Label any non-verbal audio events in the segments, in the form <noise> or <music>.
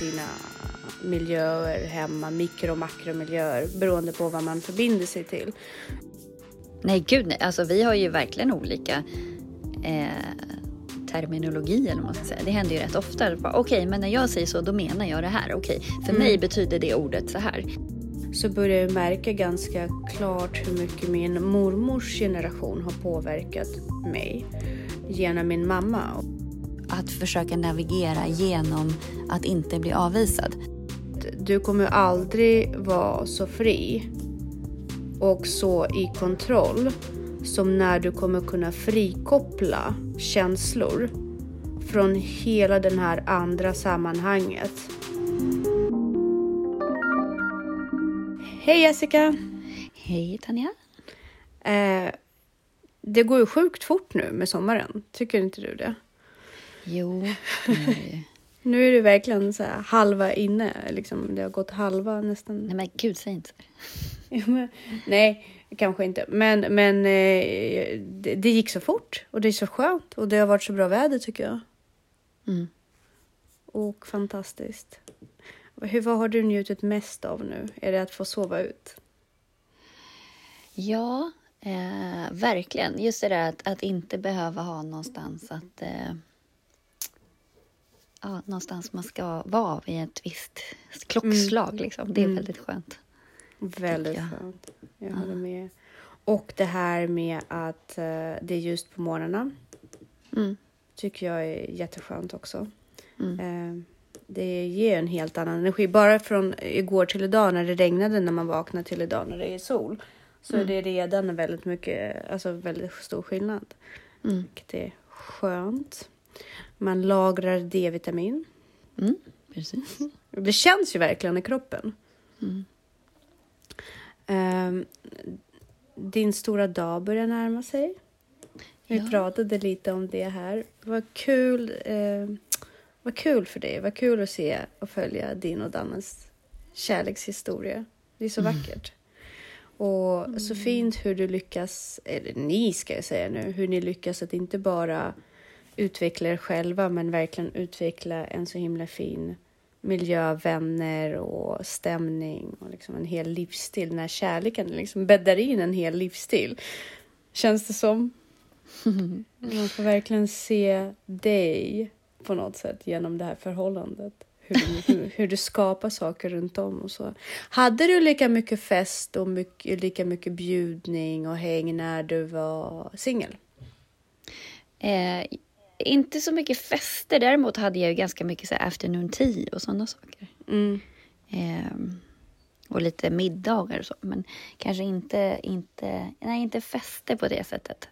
sina miljöer hemma, mikro och makromiljöer beroende på vad man förbinder sig till. Nej, gud nej. Alltså, vi har ju verkligen olika eh, terminologi eller man ska säga. Det händer ju rätt ofta. Okej, okay, men när jag säger så, då menar jag det här. Okej, okay, för mm. mig betyder det ordet så här. Så börjar jag märka ganska klart hur mycket min mormors generation har påverkat mig genom min mamma. Att försöka navigera genom att inte bli avvisad. Du kommer aldrig vara så fri och så i kontroll som när du kommer kunna frikoppla känslor från hela den här andra sammanhanget. Hej Jessica! Hej Tanja! Eh, det går ju sjukt fort nu med sommaren, tycker inte du det? Jo, <laughs> Nu är det verkligen så här halva inne, liksom. det har gått halva nästan. Nej men gud, säg inte så. <laughs> nej, kanske inte. Men, men eh, det, det, gick så fort och det är så skönt och det har varit så bra väder tycker jag. Mm. Och fantastiskt. Hur, vad har du njutit mest av nu? Är det att få sova ut? Ja, eh, verkligen. Just det där att, att inte behöva ha någonstans att eh, ja, någonstans man ska vara vid ett visst klockslag. Mm. Liksom. Det är mm. väldigt skönt. Väldigt jag. skönt. Jag håller med. Och det här med att uh, det är just på morgnarna. Mm. Tycker jag är jätteskönt också. Uh, det ger en helt annan energi. Bara från igår till idag när det regnade när man vaknar till idag när det är sol. Så mm. är det redan väldigt mycket, alltså väldigt stor skillnad. Mm. Vilket är skönt. Man lagrar D-vitamin. Mm, precis. <laughs> Det känns ju verkligen i kroppen. Mm. Um, din stora dag börjar närma sig. Vi ja. pratade lite om det här. Vad kul, eh, vad kul för dig. Vad kul att se och följa din och Dannes kärlekshistoria. Det är så mm. vackert. Och mm. så fint hur du lyckas, eller ni ska jag säga nu, hur ni lyckas att inte bara utveckla er själva men verkligen utveckla en så himla fin miljö, vänner och stämning och liksom en hel livsstil. Den här kärleken liksom bäddar in en hel livsstil. Känns det som. <laughs> Man får verkligen se dig på något sätt genom det här förhållandet. Hur, hur, hur du skapar saker runt om och så. Hade du lika mycket fest och mycket, lika mycket bjudning och häng när du var singel? Eh, inte så mycket fester. Däremot hade jag ganska mycket så afternoon tea och sådana saker. Mm. Eh, och lite middagar och så. Men kanske inte, inte, nej, inte fester på det sättet.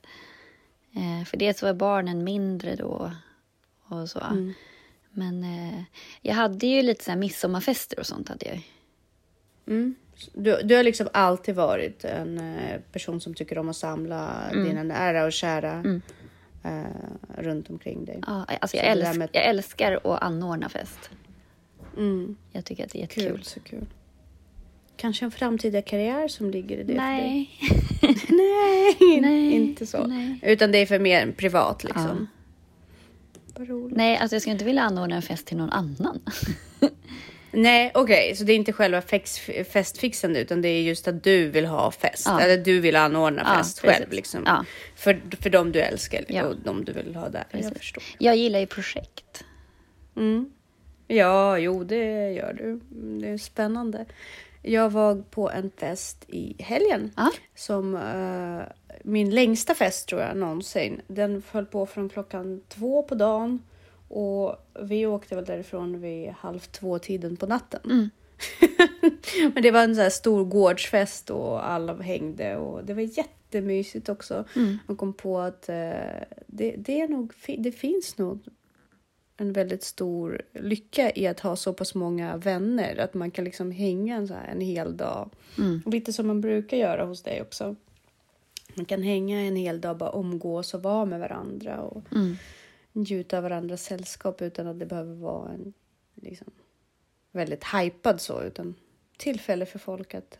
Eh, för dels var barnen mindre då och så. Mm. Men eh, jag hade ju lite så här midsommarfester och sånt hade jag. Mm. Du, du har liksom alltid varit en eh, person som tycker om att samla mm. dina nära och kära. Mm eh, runt omkring dig. Ja, alltså jag, älsk, med... jag älskar att anordna fest. Mm. Jag tycker att det är jättekul. Kul, så kul. Kanske en framtida karriär som ligger i det Nej. för dig? Nej, <laughs> Nej, <laughs> inte så. Nej. Utan det är för mer privat liksom. Ja. Nej, alltså jag skulle inte vilja anordna en fest till någon annan. <laughs> Nej, okej, okay. så det är inte själva festfixande utan det är just att du vill ha fest. Ja. Eller du vill anordna ja, fest precis. själv. Liksom. Ja. För, för dem du älskar och de du vill ha där. Precis. Jag förstår. Jag gillar ju projekt. Mm. Ja, jo det gör du. Det är spännande. Jag var på en fest i helgen som uh, min längsta fest tror jag någonsin. Den föll på från klockan två på dagen och vi åkte väl därifrån vid halv två-tiden på natten. Mm. <laughs> Men det var en så här stor gårdsfest och alla hängde och det var jättemysigt också. Mm. Man kom på att eh, det, det, är nog, det finns nog en väldigt stor lycka i att ha så pass många vänner. Att man kan liksom hänga en, så en hel dag. Mm. Lite som man brukar göra hos dig också. Man kan hänga en hel dag, bara umgås och vara med varandra. Och, mm njuta av varandras sällskap utan att det behöver vara en liksom, väldigt hypad så, utan tillfälle för folk att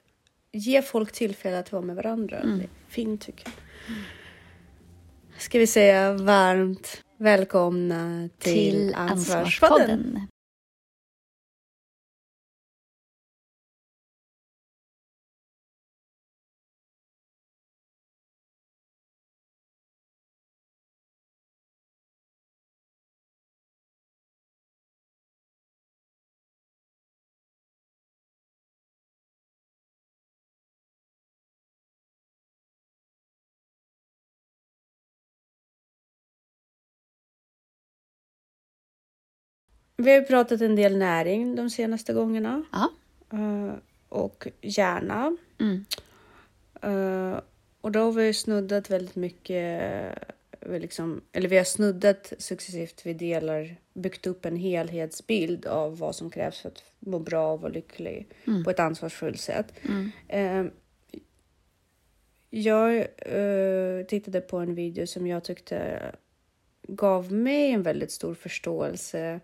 ge folk tillfälle att vara med varandra. Mm. Det är fint tycker jag. Ska vi säga varmt välkomna till, till Ansvarspodden. ansvarspodden. Vi har pratat en del näring de senaste gångerna. Ja. Uh, och hjärna. Mm. Uh, och då har vi snuddat väldigt mycket, vi liksom, eller vi har snuddat successivt vid delar, byggt upp en helhetsbild av vad som krävs för att må bra och vara lycklig Mm. på ett ansvarsfullt sätt. Mm. Eh, jag eh, tittade på en video som jag tyckte gav mig en väldigt stor förståelse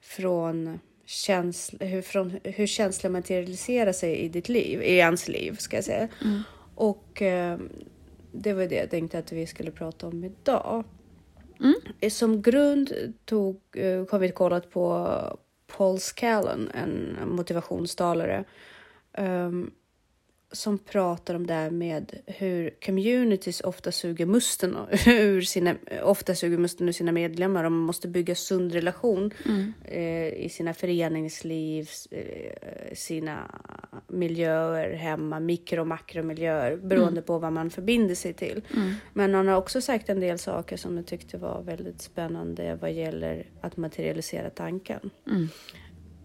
från, känsla, hur, från hur känslor materialiserar sig i ditt liv, i ens liv ska jag säga. Mm. Och eh, det var det jag tänkte att vi skulle prata om idag. Mm. Som grund tog, eh, har vi kollat på Paul Scallon, en motivationstalare. ehm, som pratar om det här med hur communities ofta suger musten <laughs> ur sina, ofta suger musten ur sina medlemmar och man måste bygga sund relation Mm. eh, i sina föreningsliv, eh, sina miljöer hemma, mikro och makromiljöer beroende på vad man förbinder sig till. Mm. Men han har också sagt en del saker som jag tyckte var väldigt spännande vad gäller att materialisera tanken. Mm.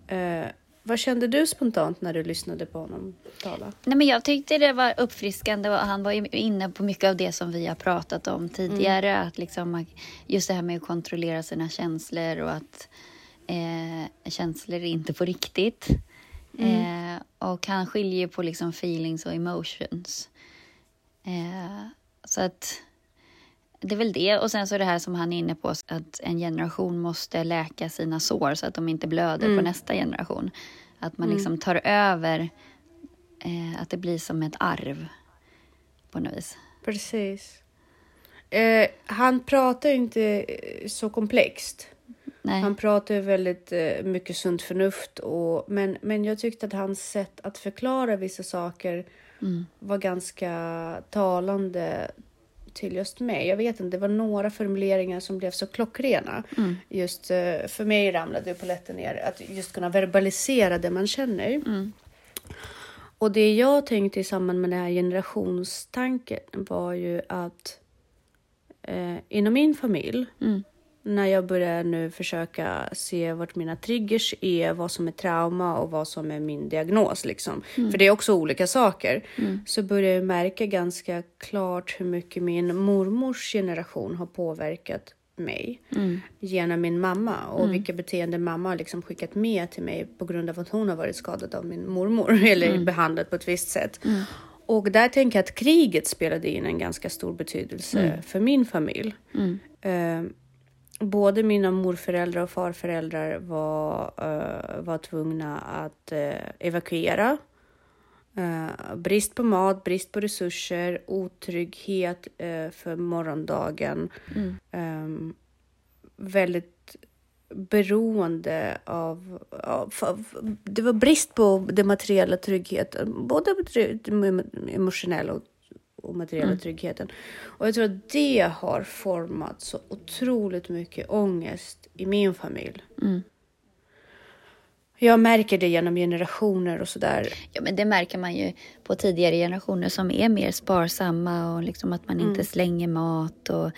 Eh, vad kände du spontant när du lyssnade på honom tala? Nej, men jag tyckte det var uppfriskande och han var inne på mycket av det som vi har pratat om tidigare. Att liksom, just det här med att kontrollera sina känslor och att eh, känslor är inte på riktigt. Eh, och han skiljer på liksom feelings och emotions. Eh, så att det är väl det. Och sen så det här som han är inne på, att en generation måste läka sina sår så att de inte blöder på Mm. nästa generation. Att man Mm. liksom tar över, eh, att det blir som ett arv på något vis. Precis. Eh, han pratar ju inte eh, så komplext. Nej. Han pratar ju väldigt eh, mycket sunt förnuft. Och, men, men jag tyckte att hans sätt att förklara vissa saker Mm. var ganska talande till just mig. Jag vet inte, det var några formuleringar som blev så klockrena. Mm. Just eh, för mig ramlade polletten ner. Att just kunna verbalisera det man känner. Mm. Och det jag tänkte i samband med den här generationstanken var ju att eh, inom min familj, Mm. När jag börjar nu försöka se vart mina triggers är, vad som är trauma och vad som är min diagnos, liksom. för det är också olika saker, så börjar jag märka ganska klart hur mycket min mormors generation har påverkat mig Mm. genom min mamma och vilka beteenden mamma har liksom skickat med till mig på grund av att hon har varit skadad av min mormor <laughs> eller behandlad på ett visst sätt. Och där tänker jag att kriget spelade in en ganska stor betydelse för min familj. Mm. Både mina morföräldrar och farföräldrar var, eh, var tvungna att eh, evakuera. Eh, brist på mat, brist på resurser, otrygghet för morgondagen. Mm. Ehm, väldigt beroende av, av. Det var brist på den materiella tryggheten, både den emotionella och, och materiella Mm. tryggheten. Och jag tror att det har format så otroligt mycket ångest i min familj. Mm. Jag märker det genom generationer och sådär. Ja, men det märker man ju på tidigare generationer som är mer sparsamma och liksom att man inte slänger mat. Och,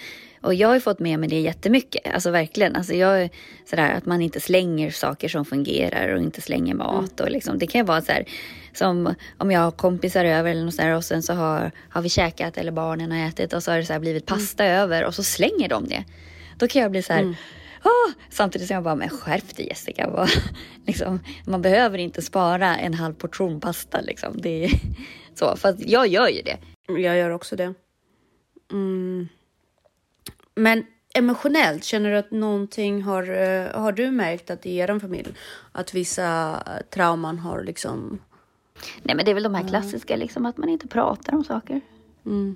och jag har fått med mig det jättemycket. Alltså verkligen. Alltså jag är sådär att man inte slänger saker som fungerar och inte slänger mat. Och liksom, det kan vara så här som om jag har kompisar över eller något sådär, och sen så har, har vi käkat eller barnen har ätit och så har det så blivit pasta över och så slänger de det. Då kan jag bli så här, "Åh!" samtidigt som jag bara, men skärp dig Jessica. <laughs> Vad- liksom, man behöver inte spara en halv portion pasta liksom. Det är <laughs> så, fast jag gör ju det. Jag gör också det. Mm. Men emotionellt, känner du att någonting har... eh, Har du märkt att i er familj att vissa eh, trauman har liksom... Nej men det är väl de här klassiska liksom, att man inte pratar om saker. Mm.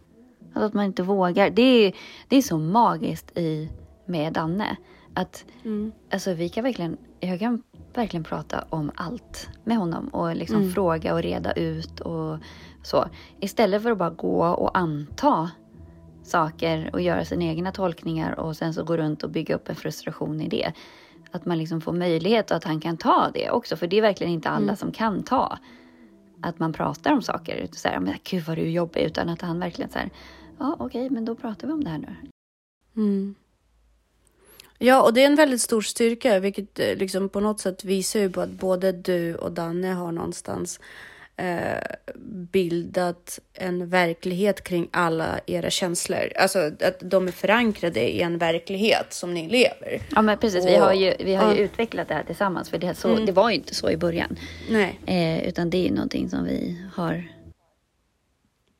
Alltså att man inte vågar. Det är, det är så magiskt i, med Danne. Att Mm. alltså, vi kan verkligen, jag kan verkligen prata om allt med honom och liksom fråga och reda ut och så. Istället för att bara gå och anta saker och göra sina egna tolkningar och sen så gå runt och bygga upp en frustration i det. Att man liksom får möjlighet och att han kan ta det också. För det är verkligen inte alla som kan ta att man pratar om saker. Så här, men gud vad du är jobbig. Utan att han verkligen så här, ja okej men då pratar vi om det här nu. Mm. Ja, och det är en väldigt stor styrka, vilket eh, liksom på något sätt visar ju på att både du och Danne har någonstans eh, bildat en verklighet kring alla era känslor. Alltså att de är förankrade i en verklighet som ni lever. Ja, men precis. Och, vi har ju, vi har ju ja. utvecklat det här tillsammans, för det, så, mm. det var ju inte så i början. Nej. Eh, utan det är ju någonting som vi har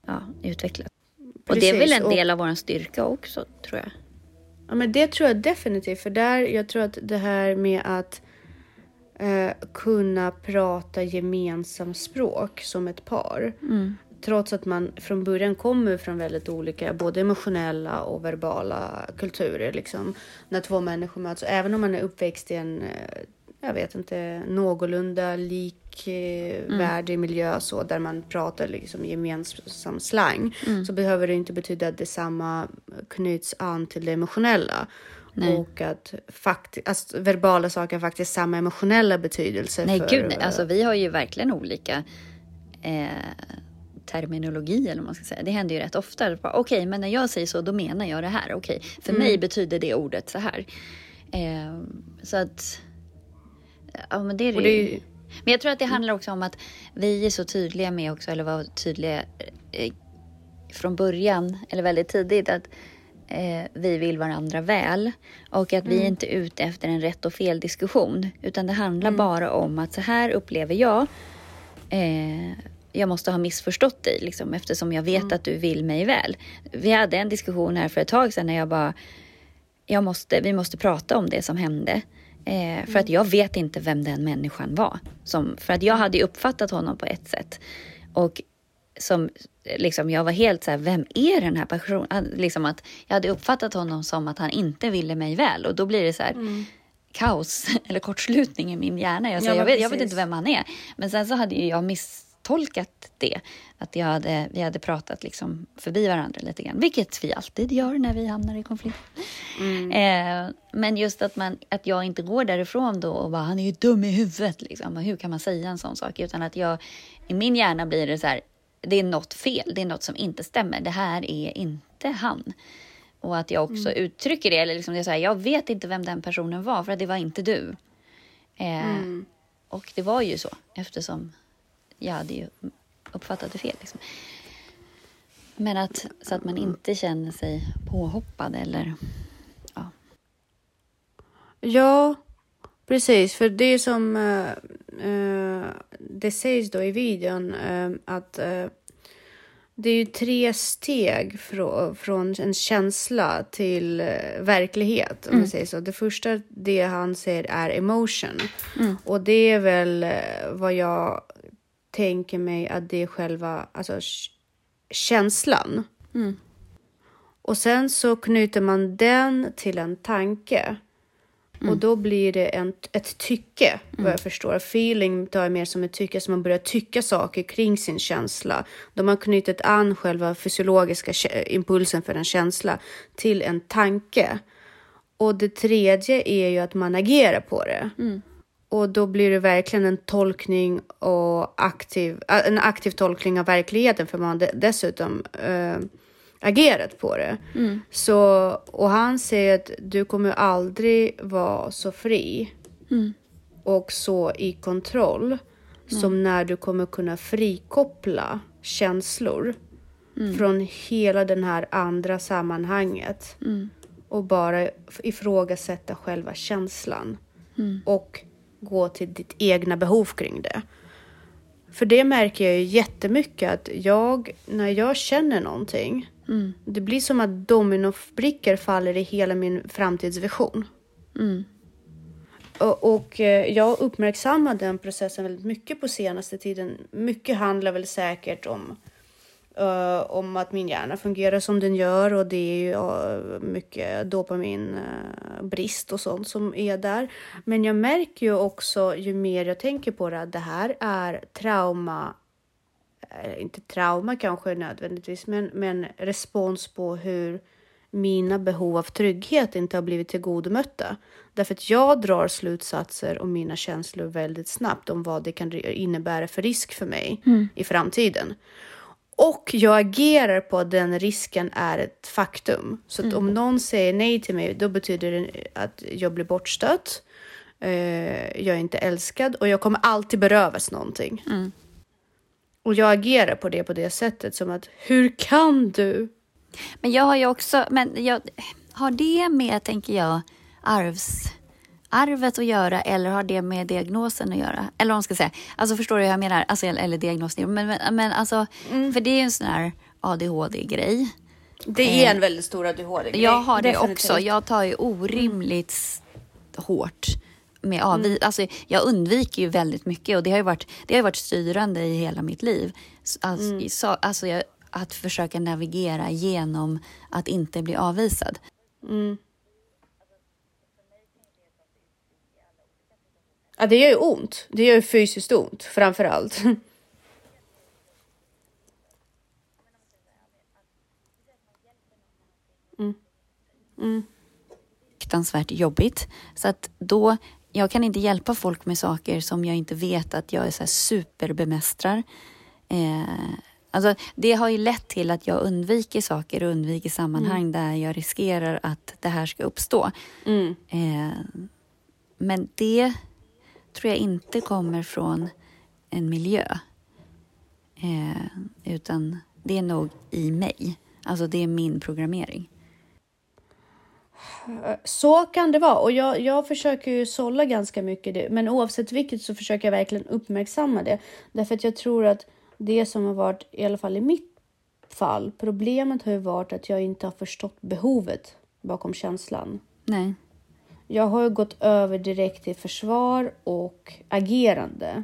ja, utvecklat. Precis. Och det är väl en del av vår styrka också, tror jag. Ja, men det tror jag definitivt. För där, jag tror att det här med att eh, kunna prata gemensamt språk som ett par. Mm. Trots att man från början kommer från väldigt olika, både emotionella och verbala kulturer. Liksom, när två människor möts. Även om man är uppväxt i en, eh, jag vet inte, någorlunda likvärdig mm. miljö så, där man pratar liksom gemensam slang. Mm. Så behöver det inte betyda att detsamma knyts an till det emotionella. Nej. Och att fakti- alltså, verbala saker har faktiskt samma emotionella betydelse. Nej, för, gud nej. Alltså, vi har ju verkligen olika eh, terminologi eller vad man ska säga. Det händer ju rätt ofta. Okej, okay, men när jag säger så, då menar jag det här. Okej, okay, för mm. mig betyder det ordet så här. Eh, så att... Ja, men det är det, ju. Men jag tror att det handlar också om att vi är så tydliga med också, eller var tydliga eh, från början, eller väldigt tidigt, att eh, vi vill varandra väl och att mm. vi inte är ute efter en rätt och fel diskussion utan det handlar mm. bara om att så här upplever jag. Eh, jag måste ha missförstått dig liksom, eftersom jag vet mm. att du vill mig väl. Vi hade en diskussion här för ett tag sedan när jag bara, jag måste, vi måste prata om det som hände. Eh, för att mm. jag vet inte vem den människan var. Som, för att jag hade uppfattat honom på ett sätt. Och som liksom, jag var helt så här, vem är den här personen? Liksom att jag hade uppfattat honom som att han inte ville mig väl och då blir det så här mm. kaos <laughs> eller kortslutning i min hjärna. Jag, sa, ja, jag, vet, jag vet inte vem han är. Men sen så hade jag misstolkat det. Att jag hade, vi hade pratat liksom förbi varandra lite grann, vilket vi alltid gör när vi hamnar i konflikt. Mm. Eh, men just att, man, att jag inte går därifrån då och bara, han är ju dum i huvudet. Liksom. Hur kan man säga en sån sak? Utan att jag, i min hjärna blir det så här, det är något fel, det är något som inte stämmer. Det här är inte han. Och att jag också mm. uttrycker det, eller liksom det är så här, jag vet inte vem den personen var för att det var inte du. Eh, mm. Och det var ju så eftersom jag hade ju uppfattat det fel. Liksom. Men att, så att man inte känner sig påhoppad eller ja. Ja, precis. För det är som uh, uh, det sägs då i videon uh, att det är ju tre steg frå, från en känsla till verklighet. Om mm. säger så. Det första, det han säger är emotion. Mm. Och det är väl vad jag tänker mig att det är själva alltså, känslan. Mm. Och sen så knyter man den till en tanke. Mm. Och då blir det en, ett tycke, mm. vad jag förstår. Feeling tar jag mer som ett tycke, så man börjar tycka saker kring sin känsla. De har knutit an själva fysiologiska impulsen för en känsla till en tanke. Och det tredje är ju att man agerar på det. Mm. Och då blir det verkligen en tolkning och aktiv, en aktiv tolkning av verkligheten för man dessutom äh, agerat på det. Mm. Så, och han säger att du kommer aldrig vara så fri mm. och så i kontroll mm. som när du kommer kunna frikoppla känslor mm. från hela den här andra sammanhanget mm. och bara ifrågasätta själva känslan. Mm. Och gå till ditt egna behov kring det. För det märker jag ju jättemycket att jag, när jag känner någonting, mm. det blir som att dominobrickor faller i hela min framtidsvision. Mm. Och, och eh, jag uppmärksammar den processen väldigt mycket på senaste tiden. Mycket handlar väl säkert om uh, om att min hjärna fungerar som den gör och det är ju uh, mycket dopaminbrist uh, och sånt som är där. Men jag märker ju också ju mer jag tänker på det att det här är trauma inte trauma kanske nödvändigtvis, men, men respons på hur mina behov av trygghet inte har blivit tillgodomötta. Därför att jag drar slutsatser om mina känslor väldigt snabbt om vad det kan innebära för risk för mig mm. i framtiden. Och jag agerar på att den risken är ett faktum. Så att om någon säger nej till mig, då betyder det att jag blir bortstött. Eh, jag är inte älskad och jag kommer alltid berövas någonting. Och jag agerar på det på det sättet som att hur kan du? Men jag har ju också, men jag, har det med, tänker jag, arvs, arvet att göra eller har det med diagnosen att göra? Eller vad man ska säga. Alltså förstår du hur jag menar? Alltså, eller diagnosen. Men, men, men alltså, för det är ju en sån här ADHD-grej. Det är en väldigt stor ADHD-grej. Jag har det definitivt. också. Jag tar ju orimligt hårt med avvi- alltså, Jag undviker ju väldigt mycket och det har ju varit, det har varit styrande i hela mitt liv. Alltså, så, alltså jag, att försöka navigera genom att inte bli avvisad. Ja, det gör ju ont. Det gör ju fysiskt ont framför allt. <laughs> fruktansvärt jobbigt. Så att då, jag kan inte hjälpa folk med saker som jag inte vet att jag är så superbemästrar. Eh, alltså, det har ju lett till att jag undviker saker och undviker sammanhang där jag riskerar att det här ska uppstå. Mm. Eh, men det tror jag inte kommer från en miljö. Eh, utan det är nog i mig. Alltså det är min programmering. Så kan det vara och jag, jag försöker ju sålla ganska mycket det. Men oavsett vilket så försöker jag verkligen uppmärksamma det. Därför att jag tror att det som har varit, i alla fall i mitt fall, problemet har ju varit att jag inte har förstått behovet bakom känslan. Nej. Jag har ju gått över direkt till försvar och agerande.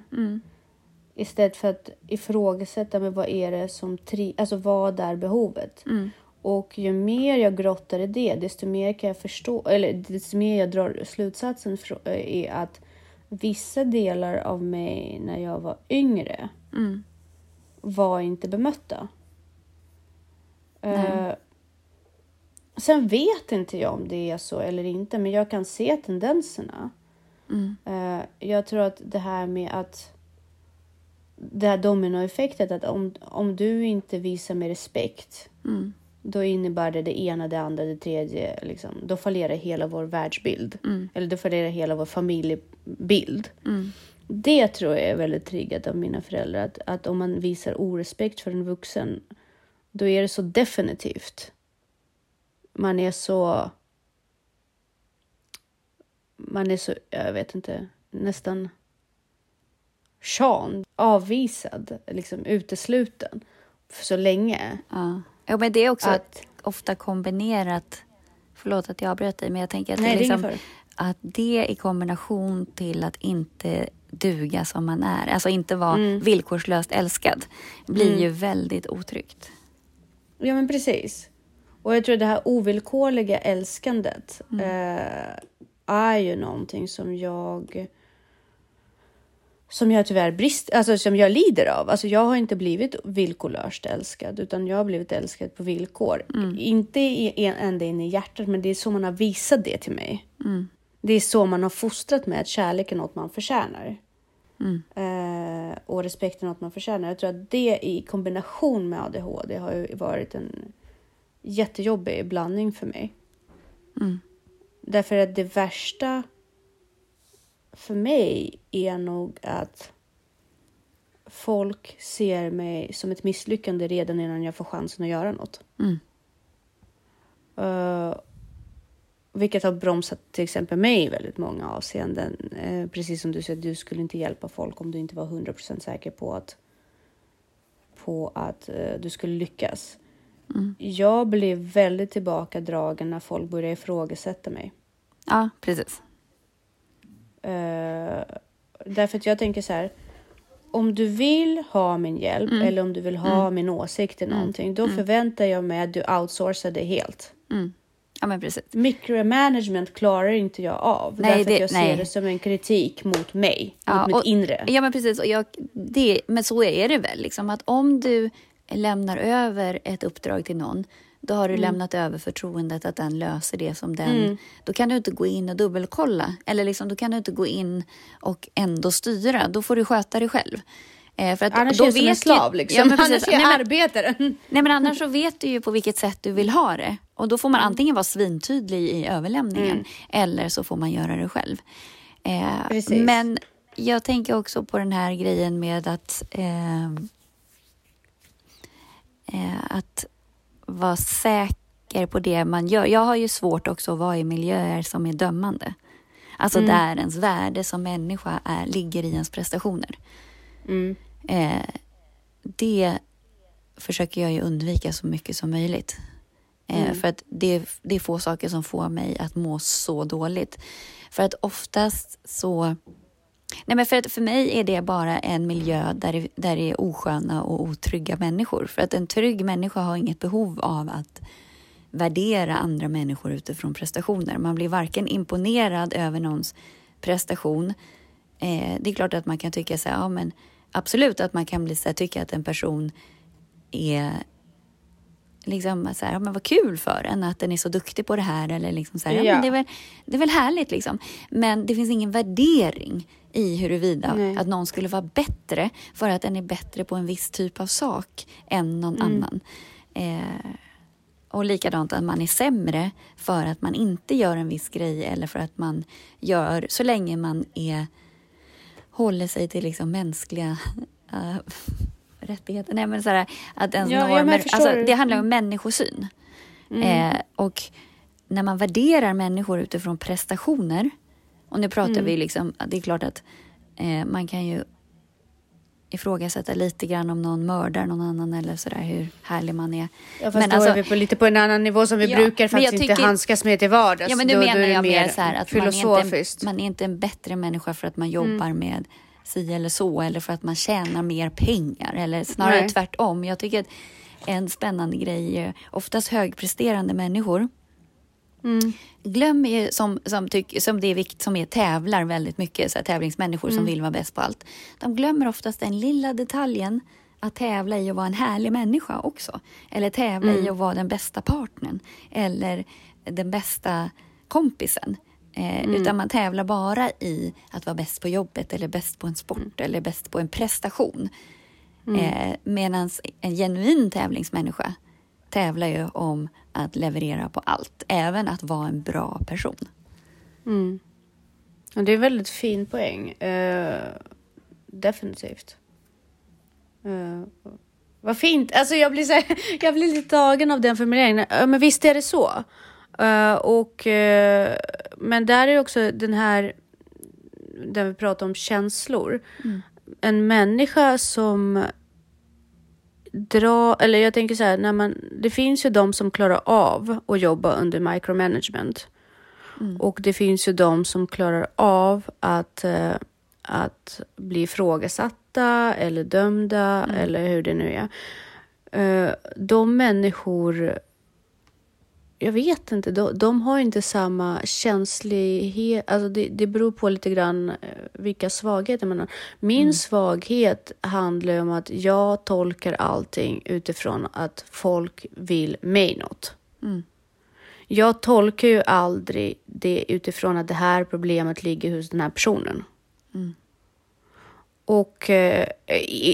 Istället för att ifrågasätta men vad är det som tri- alltså vad är behovet? Och ju mer jag grottar i det, desto mer kan jag förstå, eller desto mer jag drar slutsatsen är att vissa delar av mig när jag var yngre var inte bemötta. Eh, sen vet inte jag om det är så eller inte, men jag kan se tendenserna. Eh, jag tror att det här med att det här dominoeffektet att om, om du inte visar mig respekt då innebär det det ena, det andra, det tredje. Liksom. Då fallerar hela vår världsbild. Eller då fallerar hela vår familjebild. Det tror jag är väldigt triggat av mina föräldrar. Att, att om man visar orespekt för en vuxen, då är det så definitivt. Man är så... Man är så, jag vet inte, nästan shan, avvisad, liksom utesluten för så länge. Ja. Ja, men det är också Att- ofta kombinerat. Förlåt att jag avbröt dig, men jag tänker att, Nej, det, det liksom, fara. att det i kombination till att inte duga som man är, alltså inte vara Mm. villkorslöst älskad, blir ju väldigt otryggt. Ja, men precis. Och jag tror det här ovillkorliga älskandet eh, är ju någonting som jag som jag tyvärr brist, alltså som jag lider av. Alltså jag har inte blivit villkorlöst älskad, utan jag har blivit älskad på villkor. Inte i, en- ända in i hjärtat, men det är så man har visat det till mig. Det är så man har fostrat mig, att kärlek är något man förtjänar. Eh, och respekten något man förtjänar. Jag tror att det i kombination med ADHD har ju varit en jättejobbig blandning för mig. Därför att det värsta för mig är nog att folk ser mig som ett misslyckande redan innan jag får chansen att göra något. Mm. Eh, vilket har bromsat till exempel mig i väldigt många avseenden. Eh, precis som du säger, du skulle inte hjälpa folk om du inte var 100% säker på att, på att eh, du skulle lyckas. Jag blev väldigt tillbakadragen när folk började ifrågasätta mig. Ja, precis. Eh, därför att jag tänker så här. Om du vill ha min hjälp eller om du vill ha min åsikt i någonting, då förväntar jag mig att du outsourcar det helt. Mm. Ja, men precis. Micromanagement klarar inte jag av. Nej, därför det- att jag ser nej. det som en kritik mot mig, Ja, mot mitt och- inre. Ja, men precis. Och jag, det, men så är det väl. Liksom, att om du lämnar över ett uppdrag till någon, då har du lämnat över förtroendet att den löser det som den... Då kan du inte gå in och dubbelkolla. Eller liksom, då kan du inte gå in och ändå styra. Då får du sköta det själv. Eh, för att annars är jag som en slav liksom. Ja, men annars är jag arbetare. <laughs> Nej men annars så vet du ju på vilket sätt du vill ha det. Och då får man mm. antingen vara svintydlig i överlämningen mm. eller så får man göra det själv. Eh, men jag tänker också på den här grejen med att eh, eh, att vara säker på det man gör. Jag har ju svårt också att vara i miljöer som är dömande. Alltså mm. där ens värde som människa är, ligger i ens prestationer. Mm. Eh, det försöker jag ju undvika så mycket som möjligt. Eh, mm. För att det, det är få saker som får mig att må så dåligt. För att oftast så... Nej men för, att för mig är det bara en miljö där det, där det är osköna och otrygga människor. För att en trygg människa har inget behov av att värdera andra människor utifrån prestationer. Man blir varken imponerad över någons prestation. Eh, det är klart att man kan tycka så här, ja men absolut att man kan bli så här, tycka att en person är liksom så här, ja, men vad kul för en att den är så duktig på det här eller liksom så här, ja. ja men det, är väl, det är väl härligt liksom. Men det finns ingen värdering i huruvida Nej. att någon skulle vara bättre för att den är bättre på en viss typ av sak än någon mm. annan. Eh, och likadant att man är sämre för att man inte gör en viss grej eller för att man gör, så länge man är, håller sig till liksom mänskliga uh, <laughs> rättigheter. Nej, men så här, att ens ja, normer, alltså, det handlar om människosyn. Mm. Eh, och när man värderar människor utifrån prestationer, och nu pratar mm. vi liksom, det är klart att eh, man kan ju ifrågasätta lite grann om någon mördar någon annan eller sådär hur härlig man är. Ja, fast men då alltså, är vi på, lite på en annan nivå som vi ja, brukar faktiskt tycker, inte handskas med till vardags. Ja men nu då, menar då jag mer så här att man är, inte, man är inte en bättre människa för att man jobbar mm. med si eller så eller för att man tjänar mer pengar eller snarare Nej. tvärtom. Jag tycker att en spännande grej är oftast högpresterande människor Mm. Glöm är som, som, tyck, som det är vikt, som är tävlar väldigt mycket, så här, tävlingsmänniskor mm. som vill vara bäst på allt. De glömmer oftast den lilla detaljen att tävla i att vara en härlig människa också. Eller tävla mm. i att vara den bästa partnern eller den bästa kompisen. Eh, mm. Utan man tävlar bara i att vara bäst på jobbet eller bäst på en sport mm. eller bäst på en prestation. Mm. Eh, Medan en genuin tävlingsmänniska tävlar ju om att leverera på allt, även att vara en bra person. Mm. Ja, det är en väldigt fin poäng. Uh, definitivt. Uh, vad fint. Alltså jag blir, så här, <laughs> jag blir lite tagen av den formuleringen. Uh, men visst är det så. Uh, och, men där är också den här, där vi pratar om känslor. Mm. En människa som dra, eller jag tänker så här, när man, det finns ju de som klarar av att jobba under micromanagement. Mm. Och det finns ju de som klarar av att, uh, att bli ifrågasatta eller dömda mm. eller hur det nu är. Uh, de människor jag vet inte, de, de har inte samma känslighet. Alltså det, det beror på lite grann eh, vilka svagheter man har. Min mm. svaghet handlar om att jag tolkar allting utifrån att folk vill mig något. Mm. Jag tolkar ju aldrig det utifrån att det här problemet ligger hos den här personen. Mm. Och eh,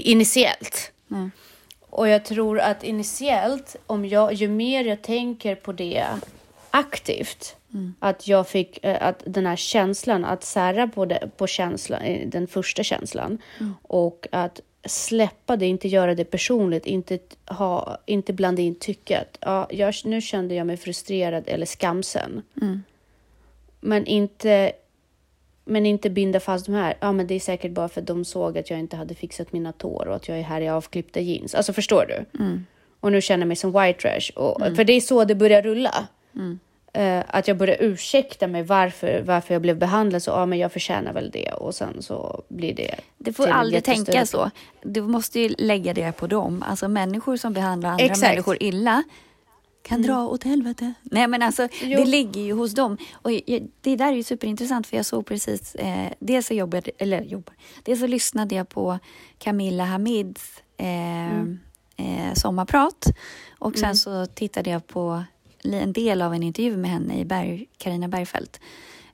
initiellt. Mm. Och jag tror att initiellt, om jag, ju mer jag tänker på det aktivt, mm. att jag fick eh, att den här känslan, att sära på, det, på känslan, eh, den första känslan mm. och att släppa det, inte göra det personligt, inte, ha, inte blanda in tycket. Ja, jag, nu kände jag mig frustrerad eller skamsen. Mm. Men inte men inte binda fast de här. Ja, men det är säkert bara för att de såg att jag inte hade fixat mina tår och att jag är här i avklippta jeans. Alltså förstår du? Mm. Och nu känner jag mig som white trash. Och, mm. För det är så det börjar rulla. Mm. Uh, att jag börjar ursäkta mig varför, varför jag blev behandlad så. Ja, men jag förtjänar väl det. Och sen så blir det. Du får aldrig tänka så. Du måste ju lägga det på dem. Alltså människor som behandlar andra Exakt. människor illa kan mm. dra åt helvete. Nej men alltså jo. det ligger ju hos dem. Och det där är ju superintressant för jag såg precis, eh, dels så jobbade, eller jobbar, dels så lyssnade jag på Camilla Hamids eh, mm. eh, sommarprat och sen mm. så tittade jag på en del av en intervju med henne i Berg, Carina Bergfeldt.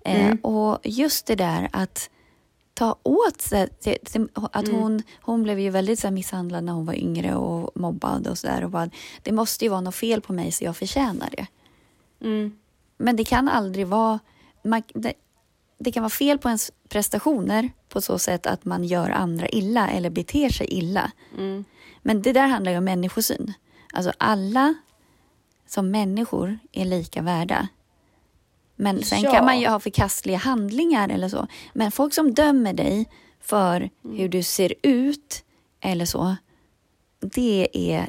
Eh, mm. och just det där att ta åt sig. Att hon, hon blev ju väldigt så här, misshandlad när hon var yngre och mobbad och sådär. Det måste ju vara något fel på mig så jag förtjänar det. Mm. Men det kan aldrig vara... Man, det, det kan vara fel på ens prestationer på så sätt att man gör andra illa eller beter sig illa. Mm. Men det där handlar ju om människosyn. Alltså alla som människor är lika värda. Men sen Ja. kan man ju ha förkastliga handlingar eller så. Men folk som dömer dig för hur du ser ut eller så, det är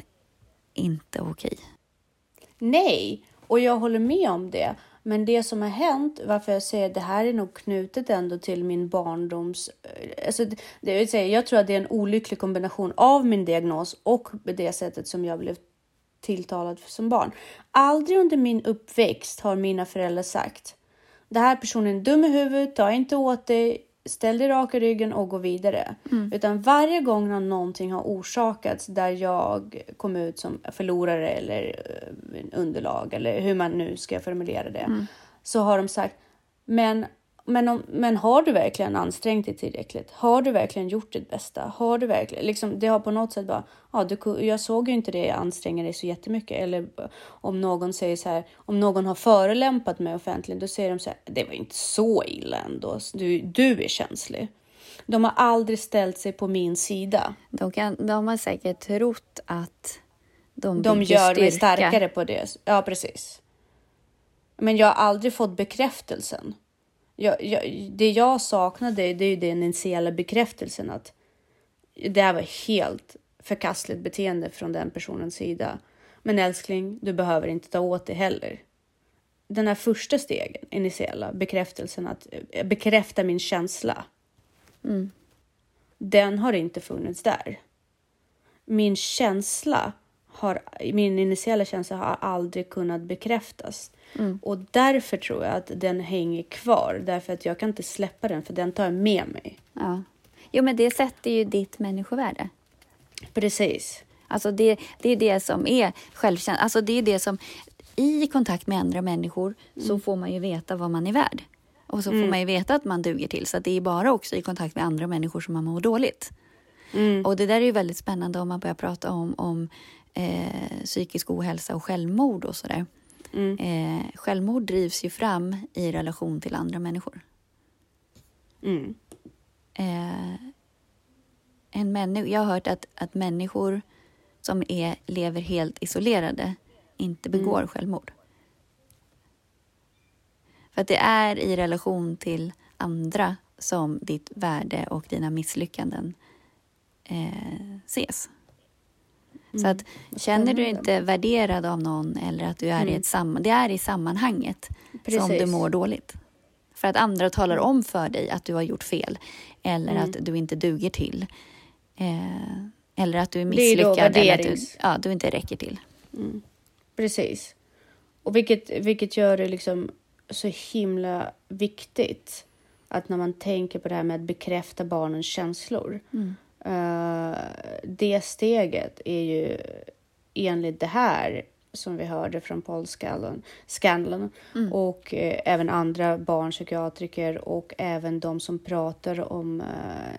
inte okej. Nej, och jag håller med om det. Men det som har hänt, varför jag säger det här är nog knutet ändå till min barndoms... eh, Alltså, det- det vill säga, jag tror att det är en olycklig kombination av min diagnos och det sättet som jag blev tilltalad som barn. Aldrig under min uppväxt har mina föräldrar sagt det här personen är dum i huvudet, ta inte åt dig, ställ dig rak i ryggen och gå vidare. Utan varje gång när någonting har orsakats där jag kom ut som förlorare eller eh, underlag eller hur man nu ska formulera det. Så har de sagt, men, men, om, men har du verkligen ansträngt dig tillräckligt? Har du verkligen gjort ditt bästa? Har du verkligen, liksom, det har på något sätt bara, ja, du, jag såg ju inte det anstränga dig så jättemycket. Eller om någon säger så här, om någon har förelämpat mig offentligen, då säger de så här, det var inte så illa ändå, du, du är känslig. De har aldrig ställt sig på min sida. De, kan, de har säkert trott att de, De gör mig styrka. starkare på det. Ja, precis. Men jag har aldrig fått bekräftelsen. Jag, jag, det jag saknade det är ju den initiala bekräftelsen att det här var helt förkastligt beteende från den personens sida. Men älskling, du behöver inte ta åt dig heller. Den här första stegen, initiala bekräftelsen att eh, bekräfta min känsla. Den har inte funnits där min känsla har, min initiala känsla har aldrig kunnat bekräftas. Och därför tror jag att den hänger kvar. Därför att jag kan inte släppa den, för den tar jag med mig. Ja. Jo, men det sätter ju ditt människovärde. Precis. Alltså det, det är det som är självkänsla. Alltså det är det som, i kontakt med andra människor så får man ju veta vad man är värd. Och så får man ju veta att man duger till. Så det är bara också i kontakt med andra människor som man mår dåligt. Och det där är ju väldigt spännande om man börjar prata om, om eh, psykisk ohälsa och självmord och sådär. Eh, självmord drivs ju fram i relation till andra människor. Mm. eh, en människa, jag har hört att, att människor som är, lever helt isolerade inte begår självmord. För att det är i relation till andra som ditt värde och dina misslyckanden eh, ses. Så att känner du inte värderad av någon eller att du är i ett samman, det är i sammanhanget som Precis. du mår dåligt. För att andra talar om för dig att du har gjort fel eller Mm. att du inte duger till. Eh, eller att du är Det är misslyckad eller att du, ja, du inte räcker till. Precis. Och vilket, vilket gör det liksom så himla viktigt att när man tänker på det här med att bekräfta barnens känslor. eh, det steget är ju enligt det här som vi hörde från Paul Scanlon, Scanlon och eh, även andra barnpsykiatriker och även de som pratar om eh,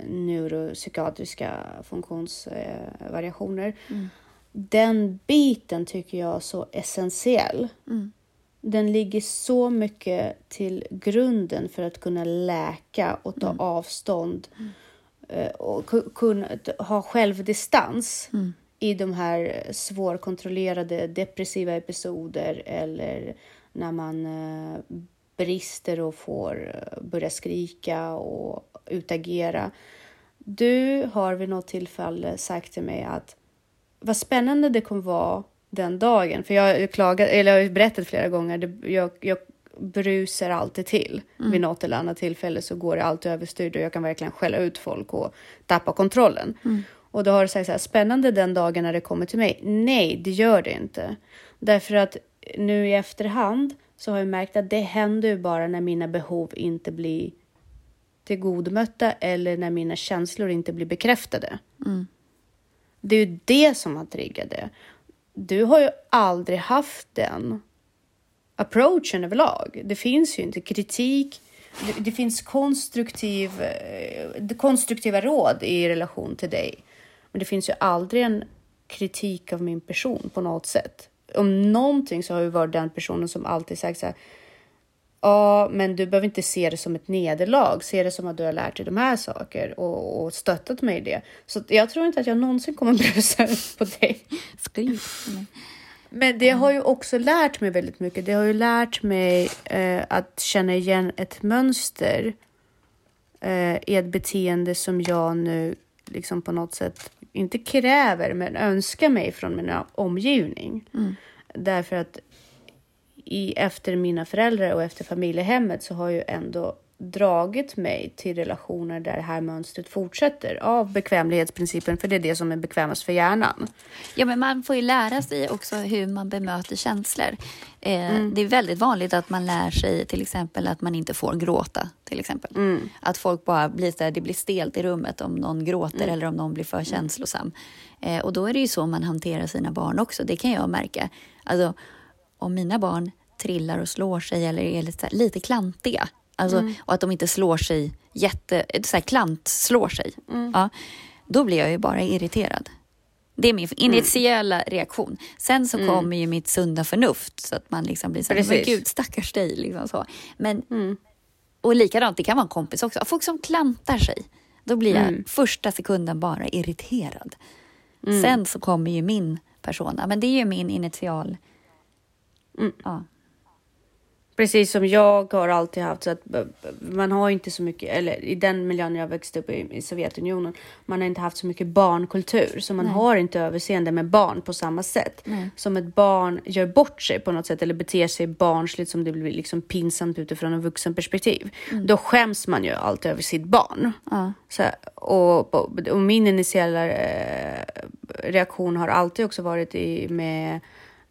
neuropsykiatriska funktionsvariationer. Den biten tycker jag är så essentiell. Den ligger så mycket till grunden för att kunna läka och ta avstånd eh, och ku- kunna ha självdistans i de här svårkontrollerade depressiva episoder eller när man eh, brister och får eh, börja skrika och utagera. Du har vid något tillfälle sagt till mig att vad spännande det kommer vara den dagen. För jag klagat, eller jag har berättat flera gånger, jag, jag brusar alltid till. Vid något eller annat tillfälle så går det alltid överstyr och jag kan verkligen skälla ut folk och tappa kontrollen. Och då har du sagt så här, spännande den dagen när det kommer till mig. Nej, det gör det inte. Därför att nu i efterhand så har jag märkt att det händer ju bara när mina behov inte blir tillgodomötta eller när mina känslor inte blir bekräftade. Det är ju det som har triggat det. Du har ju aldrig haft den approachen överlag. Det finns ju inte kritik det, det finns konstruktiv, eh, det konstruktiva råd i relation till dig. Men det finns ju aldrig en kritik av min person på något sätt. Om någonting så har jag varit den personen som alltid sagt så här. Ja, men du behöver inte se det som ett nederlag. Se det som att du har lärt dig de här saker och, och stöttat mig i det. Så jag tror inte att jag någonsin kommer <laughs> brusa på dig. Skriv. Men det har ju också lärt mig väldigt mycket. Det har ju lärt mig eh, att känna igen ett mönster eh, i ett beteende som jag nu liksom på något sätt inte kräver, men önskar mig från min omgivning. Mm. Därför att i, efter mina föräldrar och efter familjehemmet så har ju ändå dragit mig till relationer där det här mönstret fortsätter av bekvämlighetsprincipen, för det är det som är bekvämast för hjärnan. Ja, men man får ju lära sig också hur man bemöter känslor. Eh, mm. Det är väldigt vanligt att man lär sig till exempel att man inte får gråta. till exempel. Mm. Att folk bara blir här, det blir stelt i rummet om någon gråter mm. eller om någon blir för känslosam. Eh, och då är det ju så man hanterar sina barn också. Det kan jag märka. Alltså, om mina barn trillar och slår sig eller är lite, lite klantiga Alltså, mm. Och att de inte slår sig jätte... Så här, klant slår sig. Mm. Ja, då blir jag ju bara irriterad. Det är min initiala mm. reaktion. Sen så mm. kommer ju mitt sunda förnuft så att man liksom blir så här, men gud stackars dig. Liksom så. Men, mm. Och likadant, det kan vara en kompis också. Folk som klantar sig. Då blir jag mm. första sekunden bara irriterad. Mm. Sen så kommer ju min persona, men det är ju min initial... Ja. Precis som jag har alltid haft så att man har inte så mycket, eller i den miljön jag växte upp i, i Sovjetunionen, man har inte haft så mycket barnkultur, så man Nej. har inte överseende med barn på samma sätt. Nej. Som ett barn gör bort sig på något sätt eller beter sig barnsligt som det blir liksom pinsamt utifrån en vuxenperspektiv. Mm. Då skäms man ju alltid över sitt barn. Ja. Så, och, och, min initiala eh, reaktion har alltid också varit i, med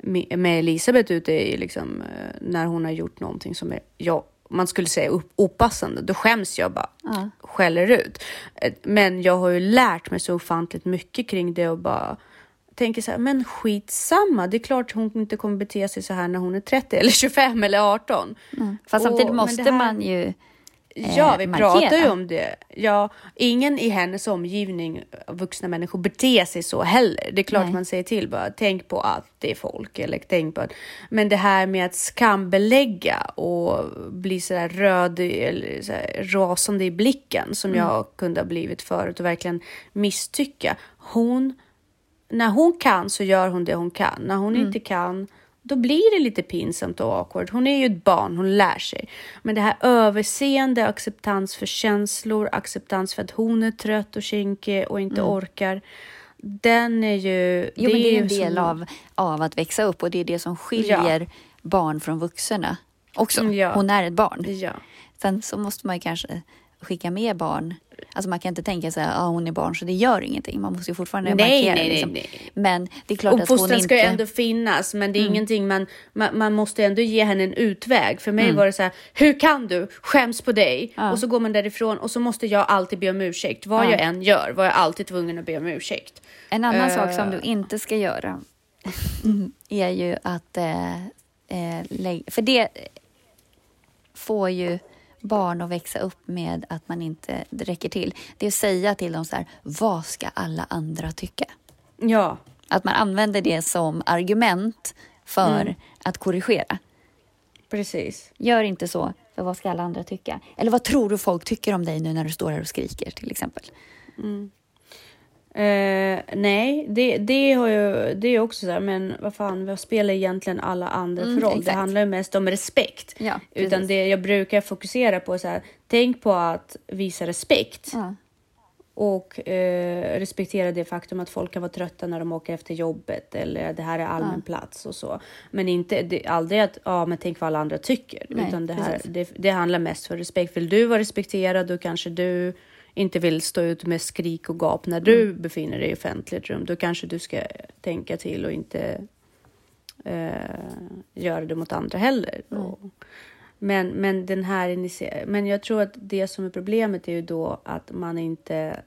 med Elisabeth ute i liksom, eh, när hon har gjort någonting som är, ja, man skulle säga opassande, då skäms jag bara, ja. skäller ut. Eh, men jag har ju lärt mig så ofantligt mycket kring det och bara tänker så här, men skitsamma, det är klart hon inte kommer bete sig så här när hon är 30 eller 25 eller 18. Mm. Fast samtidigt måste här... man ju Ja, vi markera. pratar ju om det. Ja, ingen i hennes omgivning, vuxna människor, beter sig så heller. Det är klart Nej. man säger till bara, tänk på att det är folk eller tänk på att... Men det här med att skambelägga och bli så där röd eller så här rasande i blicken som mm. jag kunde ha blivit förut och verkligen misstycka. Hon, när hon kan så gör hon det hon kan. När hon mm. inte kan då blir det lite pinsamt och awkward. Hon är ju ett barn, hon lär sig. Men det här överseende, acceptans för känslor, acceptans för att hon är trött och kinkig och inte mm. orkar. Den är ju... Jo, det men det är en del som... av, av att växa upp och det är det som skiljer ja. barn från vuxna också. Ja. Hon är ett barn. Ja. Sen så måste man ju kanske skicka med barn. Alltså man kan inte tänka sig att ah, hon är barn så det gör ingenting. Man måste ju fortfarande nej, markera. Nej, liksom. nej, nej. Men det är klart och att hon inte... ska ju ändå finnas, men det är mm. ingenting man, man, man, måste ändå ge henne en utväg. För mig mm. var det så här, hur kan du? Skäms på dig. Ja. Och så går man därifrån och så måste jag alltid be om ursäkt. Vad ja. jag än gör var jag alltid tvungen att be om ursäkt. En annan uh... sak som du inte ska göra <laughs> är ju att äh, äh, för det får ju barn att växa upp med att man inte räcker till. Det är att säga till dem så här, vad ska alla andra tycka? Ja. Att man använder det som argument för mm. att korrigera. Precis. Gör inte så, för vad ska alla andra tycka? Eller vad tror du folk tycker om dig nu när du står här och skriker till exempel? Mm. Uh, nej, det, det, har ju, det är också så här, men vad fan, vad spelar egentligen alla andra för mm, roll? Exakt. Det handlar ju mest om respekt. Ja, Utan det jag brukar fokusera på så här, tänk på att visa respekt. Ja. Och uh, respektera det faktum att folk kan vara trötta när de åker efter jobbet eller det här är allmän ja. plats och så. Men inte, det, aldrig att, ja men tänk vad alla andra tycker. Nej, utan det, här, det, det handlar mest för respekt. Vill du vara respekterad då kanske du inte vill stå ut med skrik och gap när du mm. befinner dig i offentligt rum, då kanske du ska tänka till och inte eh, göra det mot andra heller. Mm. Och, men, men den här men jag tror att det som är problemet är ju då att man inte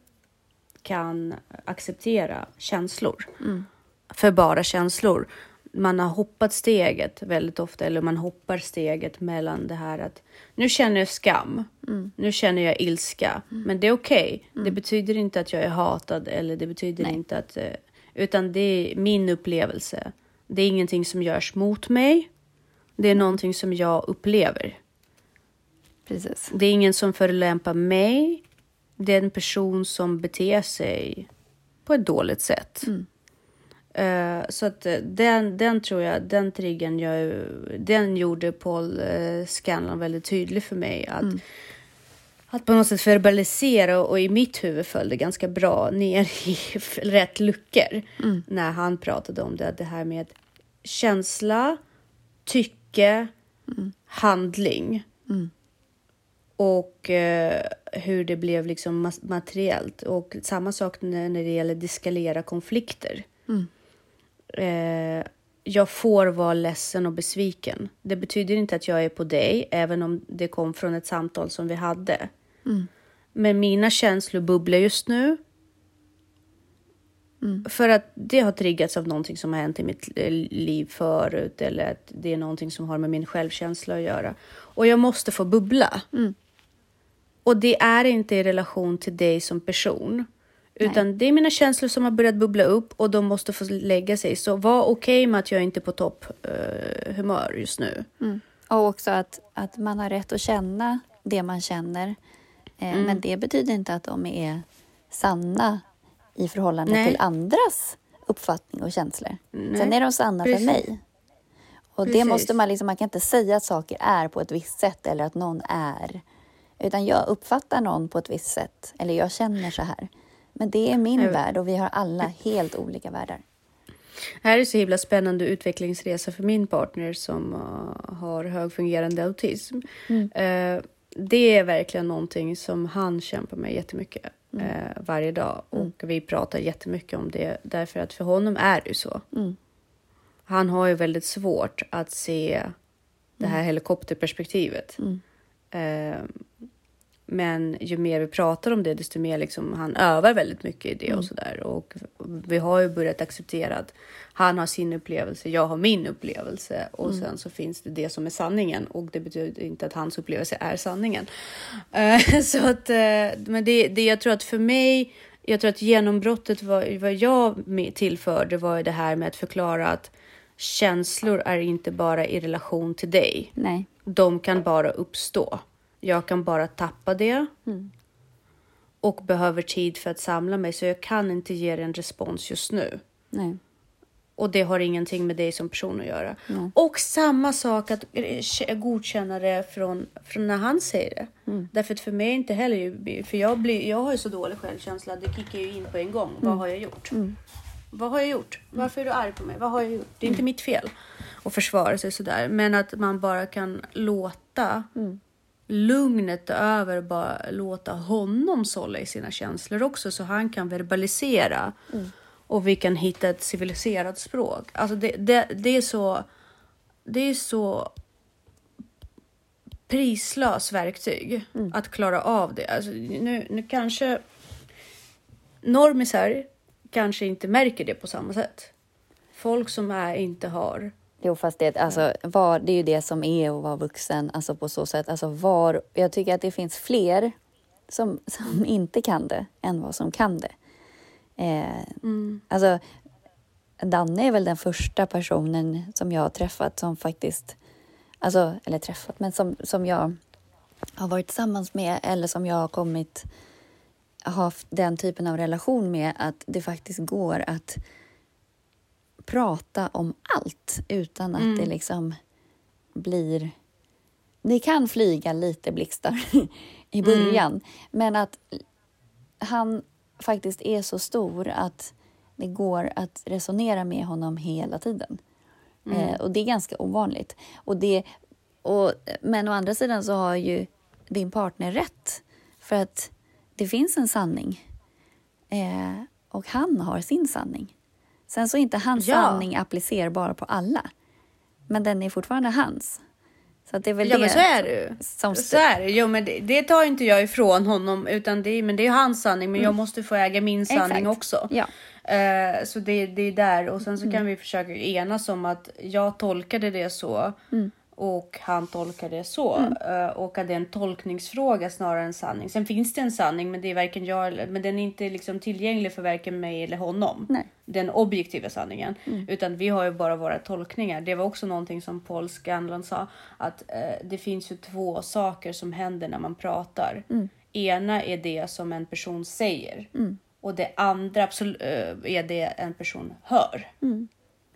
kan acceptera känslor mm. för bara känslor. Man har hoppat steget väldigt ofta, eller man hoppar steget mellan det här att nu känner jag skam, Mm. nu känner jag ilska, men det är okej. Det betyder inte att jag är hatad eller det betyder Nej. inte att, eh, utan det är min upplevelse. Det är ingenting som görs mot mig. Det är någonting som jag upplever. Precis. Det är ingen som förolämpar mig. Det är en person som beter sig på ett dåligt sätt. Eh, så att eh, den, den tror jag, den triggern, jag, den gjorde Paul uh, Scanlon väldigt tydlig för mig. Att, att på något sätt verbalisera och i mitt huvud föll det ganska bra ner i <laughs> rätt luckor. När han pratade om det, det här med känsla, tycke, handling och eh, hur det blev liksom materiellt. Och samma sak när, när det gäller deskalera konflikter. Eh, jag får vara ledsen och besviken. Det betyder inte att jag är på dig, även om det kom från ett samtal som vi hade. Men mina känslor bubblar just nu. För att det har triggats av någonting som har hänt i mitt liv förut eller att det är någonting som har med min självkänsla att göra. Och jag måste få bubbla. Och det är inte i relation till dig som person. Utan det är mina känslor som har börjat bubbla upp och de måste få lägga sig. Så var okej med att jag inte är på topp eh, humör just nu. Och också att, att man har rätt att känna det man känner. Eh, Men det betyder inte att de är sanna i förhållande Nej. till andras uppfattning och känslor. Nej, Sen är de sanna precis. för mig. Och det måste man liksom, man kan inte säga att saker är på ett visst sätt eller att någon är. Utan jag uppfattar någon på ett visst sätt. Eller jag känner så här. Men det är min värld och vi har alla helt olika världar. Det här är så himla spännande utvecklingsresa för min partner som uh, har högfungerande autism. Eh, det är verkligen någonting som han kämpar med jättemycket eh, varje dag. Och vi pratar jättemycket om det därför att för honom är det ju så. Han har ju väldigt svårt att se det här helikopterperspektivet. Men ju mer vi pratar om det, desto mer liksom han övar väldigt mycket i det och sådär. Och vi har ju börjat acceptera att han har sin upplevelse, jag har min upplevelse och sen så finns det det som är sanningen och det betyder inte att hans upplevelse är sanningen. Eh, <laughs> så att, eh, men det, det jag tror att för mig, jag tror att genombrottet var, vad jag tillförde var det här med att förklara att känslor är inte bara i relation till dig Nej. de kan bara uppstå. Jag kan bara tappa det. Och behöver tid för att samla mig, så jag kan inte ge dig en respons just nu. Nej. Och det har ingenting med dig som person att göra. Nej. Och samma sak att eh, godkänna det från, från när han säger det. Därför att för mig inte heller, för jag, blir, jag har ju så dålig självkänsla, det kickar ju in på en gång. Vad har jag gjort? Vad har jag gjort? Varför är du arg på mig? Vad har jag gjort? Det är inte mitt fel att försvara sig sådär. Men att man bara kan låta lugnet över bara låta honom sålla i sina känslor också så han kan verbalisera och vi kan hitta ett civiliserat språk. Alltså det, det, det är så det är så prislös verktyg att klara av det. Alltså nu, nu kanske normisar kanske inte märker det på samma sätt. Folk som är inte har Jo, fast det, alltså, var, det är ju det som är att vara vuxen. Alltså på så sätt. Alltså var, jag tycker att det finns fler som, som <laughs> inte kan det än vad som kan det. Eh, Alltså, Danne är väl den första personen som jag har träffat som faktiskt... Alltså, eller träffat, men som, som jag har varit tillsammans med eller som jag har kommit haft den typen av relation med att det faktiskt går att prata om allt utan att det liksom blir... Det kan flyga lite blixtar <laughs> i början, men att han faktiskt är så stor att det går att resonera med honom hela tiden. Eh, och det är ganska ovanligt. Och det, och, men å andra sidan så har ju din partner rätt. För att det finns en sanning. Eh, och han har sin sanning. Sen så är inte hans Ja. sanning applicerbar på alla. Men den är fortfarande hans. Så det är väl Ja det men så är det ju. som Så är det. Jo, men det, det tar inte jag ifrån honom utan det, men det är hans sanning men jag måste få äga min sanning Mm. Exakt. också. Ja. Eh, så det, det är där och sen så kan vi försöka enas om att jag tolkade det så och han tolkar det så. Eh, och att det är en tolkningsfråga snarare än sanning. Sen finns det en sanning men det är varken jag men den är inte liksom tillgänglig för varken mig eller honom. Nej. Den objektiva sanningen. Utan vi har ju bara våra tolkningar. Det var också någonting som Paul Scanlon sa. Att eh, det finns ju två saker som händer när man pratar. Ena är det som en person säger. Och det andra absolut, eh, är det en person hör.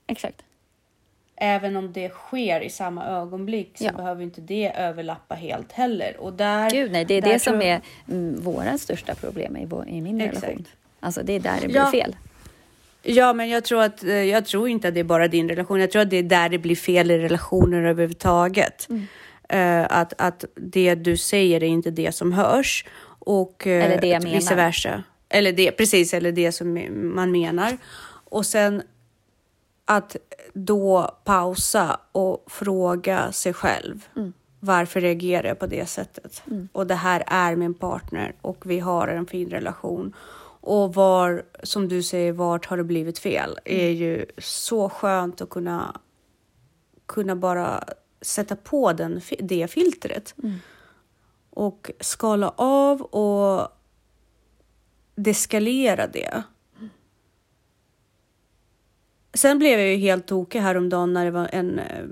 Exakt. Även om det sker i samma ögonblick så Ja. behöver inte det överlappa helt heller. Och där, Gud, nej, det är det som är mm, våra största problem i, vår, i min Exakt. relation. Alltså det är där det blir Ja. fel. Ja, men jag tror, att, eh, jag tror inte att det är bara din relation. Jag tror att det är där det blir fel i relationer överhuvudtaget. Mm. Eh, att, att det du säger är inte det som hörs. Och, eh, Eller det jag att vice menar. versa. Eller det, precis, eller det som man menar. Och sen att då pausa och fråga sig själv. Mm. Varför reagerar jag på det sättet? Och det här är min partner och vi har en fin relation. Och var, som du säger, vart har det blivit fel? är ju så skönt att kunna, kunna bara sätta på den, det filtret. Och skala av och deskalera det. Sen blev jag ju helt tokig häromdagen när det var en eh,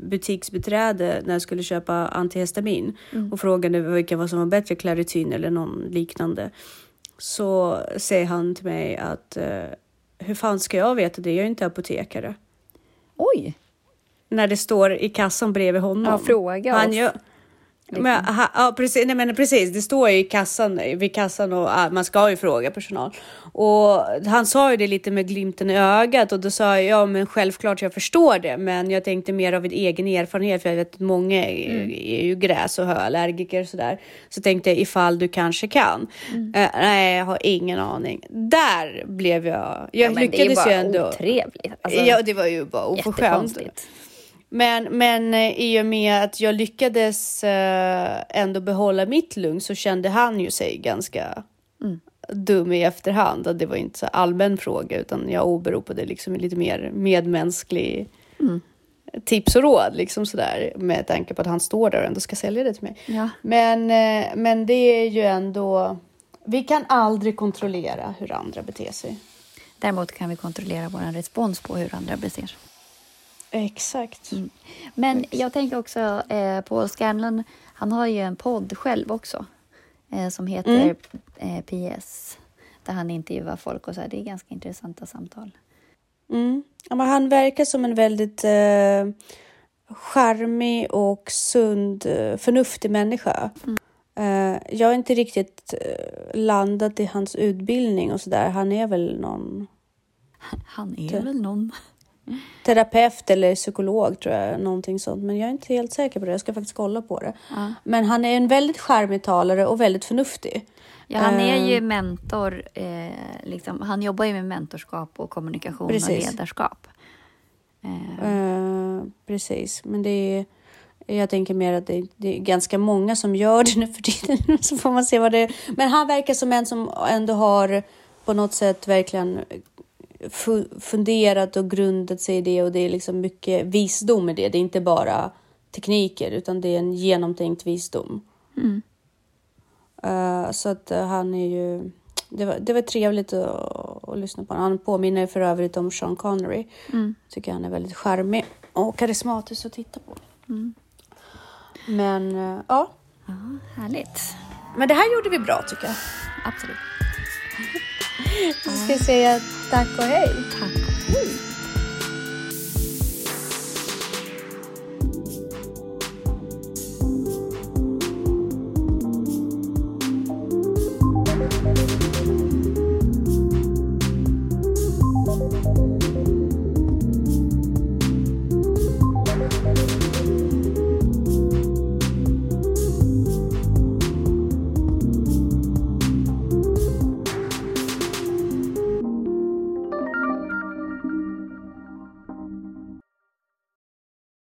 butiksbiträde när jag skulle köpa antihistamin och frågade vilka som var bättre, Claritin eller någon liknande. Så säger han till mig att eh, hur fan ska jag veta det? Jag är inte apotekare. Oj! När det står i kassan bredvid honom. Ja, fråga han oss. Gör, men, ha, ja, precis, nej, men precis, det står ju i kassan, vid kassan och ah, man ska ju fråga personal. Och han sa ju det lite med glimten i ögat och då sa jag ja men självklart jag förstår det men jag tänkte mer av en egen erfarenhet för jag vet att många är, Mm. är ju gräs och höallergiker och sådär. Så tänkte jag ifall du kanske kan. Mm. Eh, nej jag har ingen aning. Där blev jag, jag Ja, det är ju lyckades bara ju ändå. otrevligt. Alltså, ja det var ju bara oförskämt. Men, men eh, i och med att jag lyckades eh, ändå behålla mitt lugn så kände han ju sig ganska dum i efterhand. Att det var inte så allmän fråga utan jag åberopade liksom lite mer medmänsklig tips och råd liksom sådär med tanke på att han står där och ändå ska sälja det till mig. Ja. Men, eh, men det är ju ändå, vi kan aldrig kontrollera hur andra beter sig. Däremot kan vi kontrollera vår respons på hur andra beter sig. Exakt. Men jag tänker också, eh, Paul Scanlon, han har ju en podd själv också eh, som heter eh, PS. Där han intervjuar folk och så här. Det är ganska intressanta samtal. Mm. Ja, men han verkar som en väldigt eh, charmig och sund, eh, förnuftig människa. Eh, jag har inte riktigt eh, landat i hans utbildning och sådär. Han är väl någon Han är väl någon... terapeut eller psykolog tror jag, någonting sånt. Men jag är inte helt säker på det. Jag ska faktiskt kolla på det. Ja. Men han är en väldigt charmig talare och väldigt förnörftig. Ja, han är ju mentor. Eh, liksom, han jobbar ju med mentorskap och kommunikation Precis. och ledarskap. Eh, Eh, precis, men det är, jag tänker mer att det, det är ganska många som gör det nu för tiden. <laughs> Så får man se vad det är. Men han verkar som en som ändå har på något sätt verkligen funderat och grundat sig i det och det är liksom mycket visdom i det. Det är inte bara tekniker utan det är en genomtänkt visdom. mm. Eh, så att eh, han är ju... Det var, det var trevligt att, att lyssna på honom. Han påminner för övrigt om Sean Connery. Mm. Tycker han är väldigt charmig och karismatisk att titta på. Mm. Men eh, ja, Ja, härligt. men det här gjorde vi bra tycker jag. Absolut. <laughs> Så ska jag säga tack och hej. Tack och hej.